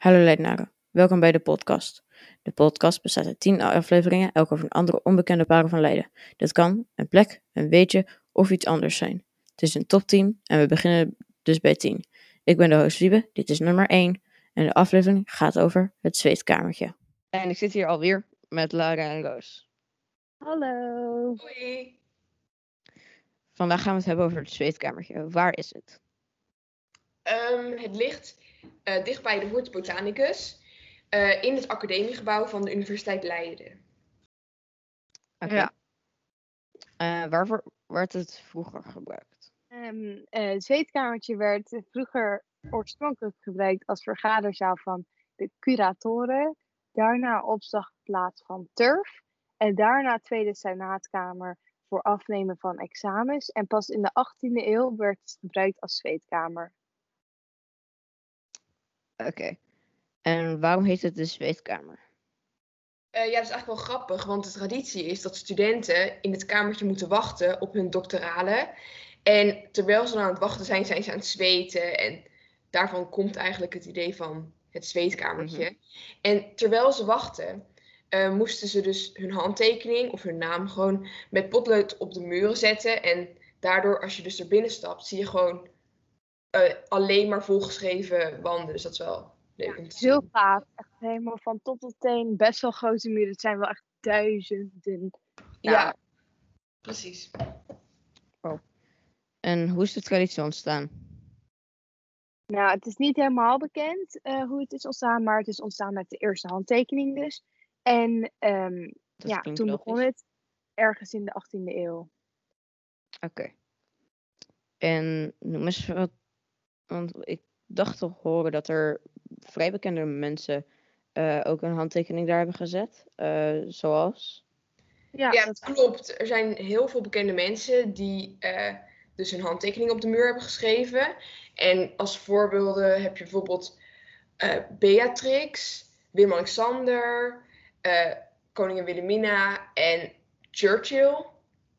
Hallo Leidenaren, welkom bij de podcast. De podcast bestaat uit 10 afleveringen, elk over een andere onbekende parel van Leiden. Dit kan een plek, een weetje of iets anders zijn. Het is een topteam en we beginnen dus bij 10. Ik ben de host Wiebe, dit is nummer 1 en de aflevering gaat over het zweetkamertje. En ik zit hier alweer met Lara en Roos. Hallo. Hoi. Vandaag gaan we het hebben over het zweetkamertje. Waar is het? Ehm, het ligt eh, dicht bij de Hortus Botanicus eh, in het academiegebouw van de Universiteit Leiden. Oké. Ja. Eh, waarvoor werd het vroeger gebruikt? Ehm, eh, het zweetkamertje werd vroeger oorspronkelijk gebruikt als vergaderzaal van de curatoren. Daarna opslagplaats van turf. En daarna tweede senaatkamer voor afnemen van examens. En pas in de 18e eeuw werd het gebruikt als zweetkamer. Oké. En waarom heet het de zweetkamer? Eh, ja, dat is eigenlijk wel grappig, want de traditie is dat studenten in het kamertje moeten wachten op hun doctoralen. En terwijl ze dan aan het wachten zijn, zijn ze aan het zweten. En daarvan komt eigenlijk het idee van het zweetkamertje. En terwijl ze wachten, eh, moesten ze dus hun handtekening of hun naam gewoon met potlood op de muren zetten. En daardoor, als je dus er binnen stapt, zie je gewoon eh, alleen maar volgeschreven wanden. Dus dat is wel leuk zien. Heel gaaf. Echt helemaal van top tot teen. Best wel grote muren. Het zijn wel echt duizenden. Ja, precies. En hoe is de traditie ontstaan? Nou, het is niet helemaal bekend eh, hoe het is ontstaan, maar het is ontstaan met de eerste handtekening dus. En ehm, ja, toen logisch. begon het ergens in de 18e eeuw. Oké. En noem eens wat. Want ik dacht te horen dat er vrij bekende mensen eh, ook een handtekening daar hebben gezet. eh, zoals. Ja, Ja, dat klopt. Er zijn heel veel bekende mensen die eh, dus hun handtekening op de muur hebben geschreven. En als voorbeelden heb je bijvoorbeeld eh, Beatrix, Willem-Alexander, eh, koningin Wilhelmina en Churchill,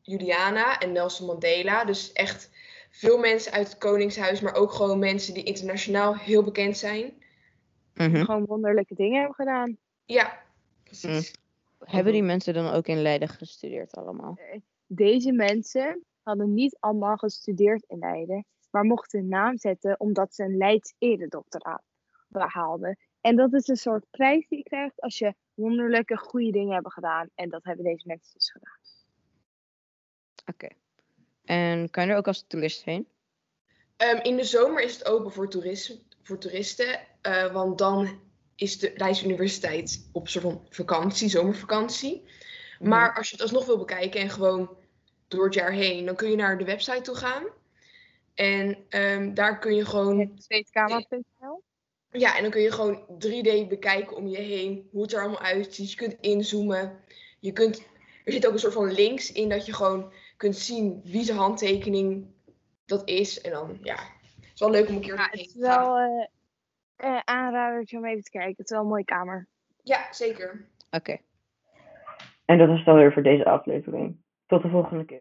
Juliana en Nelson Mandela. Dus echt veel mensen uit het koningshuis, maar ook gewoon mensen die internationaal heel bekend zijn. Mhm. gewoon wonderlijke dingen hebben gedaan. Ja, precies. Hebben die mensen dan ook in Leiden gestudeerd allemaal? Deze mensen hadden niet allemaal gestudeerd in Leiden, maar mochten een naam zetten omdat ze een Leids eredoctoraat behaalden. En dat is een soort prijs die je krijgt als je wonderlijke goede dingen hebt gedaan. En dat hebben deze mensen dus gedaan. Oké. En kan je er ook als toerist heen? Ehm, in de zomer is het open voor, toerisme, voor toeristen, eh, want dan is de Leidse Universiteit op soort van vakantie, zomervakantie. Maar als je het alsnog wil bekijken en gewoon door het jaar heen, dan kun je naar de website toe gaan. En ehm, daar kun je gewoon, Zweetkamer.nl ja, en dan kun je gewoon 3D bekijken om je heen, hoe het er allemaal uitziet. Je kunt inzoomen. Je kunt, er zit ook een soort van links in dat je gewoon kunt zien wie zijn handtekening dat is. En dan, ja, het is wel leuk om een keer Ja, het heen is te wel eh eh, aanradertje om even te kijken. Het is wel een mooie kamer. Ja, zeker. Oké. En dat is het dan weer voor deze aflevering. Tot de volgende keer.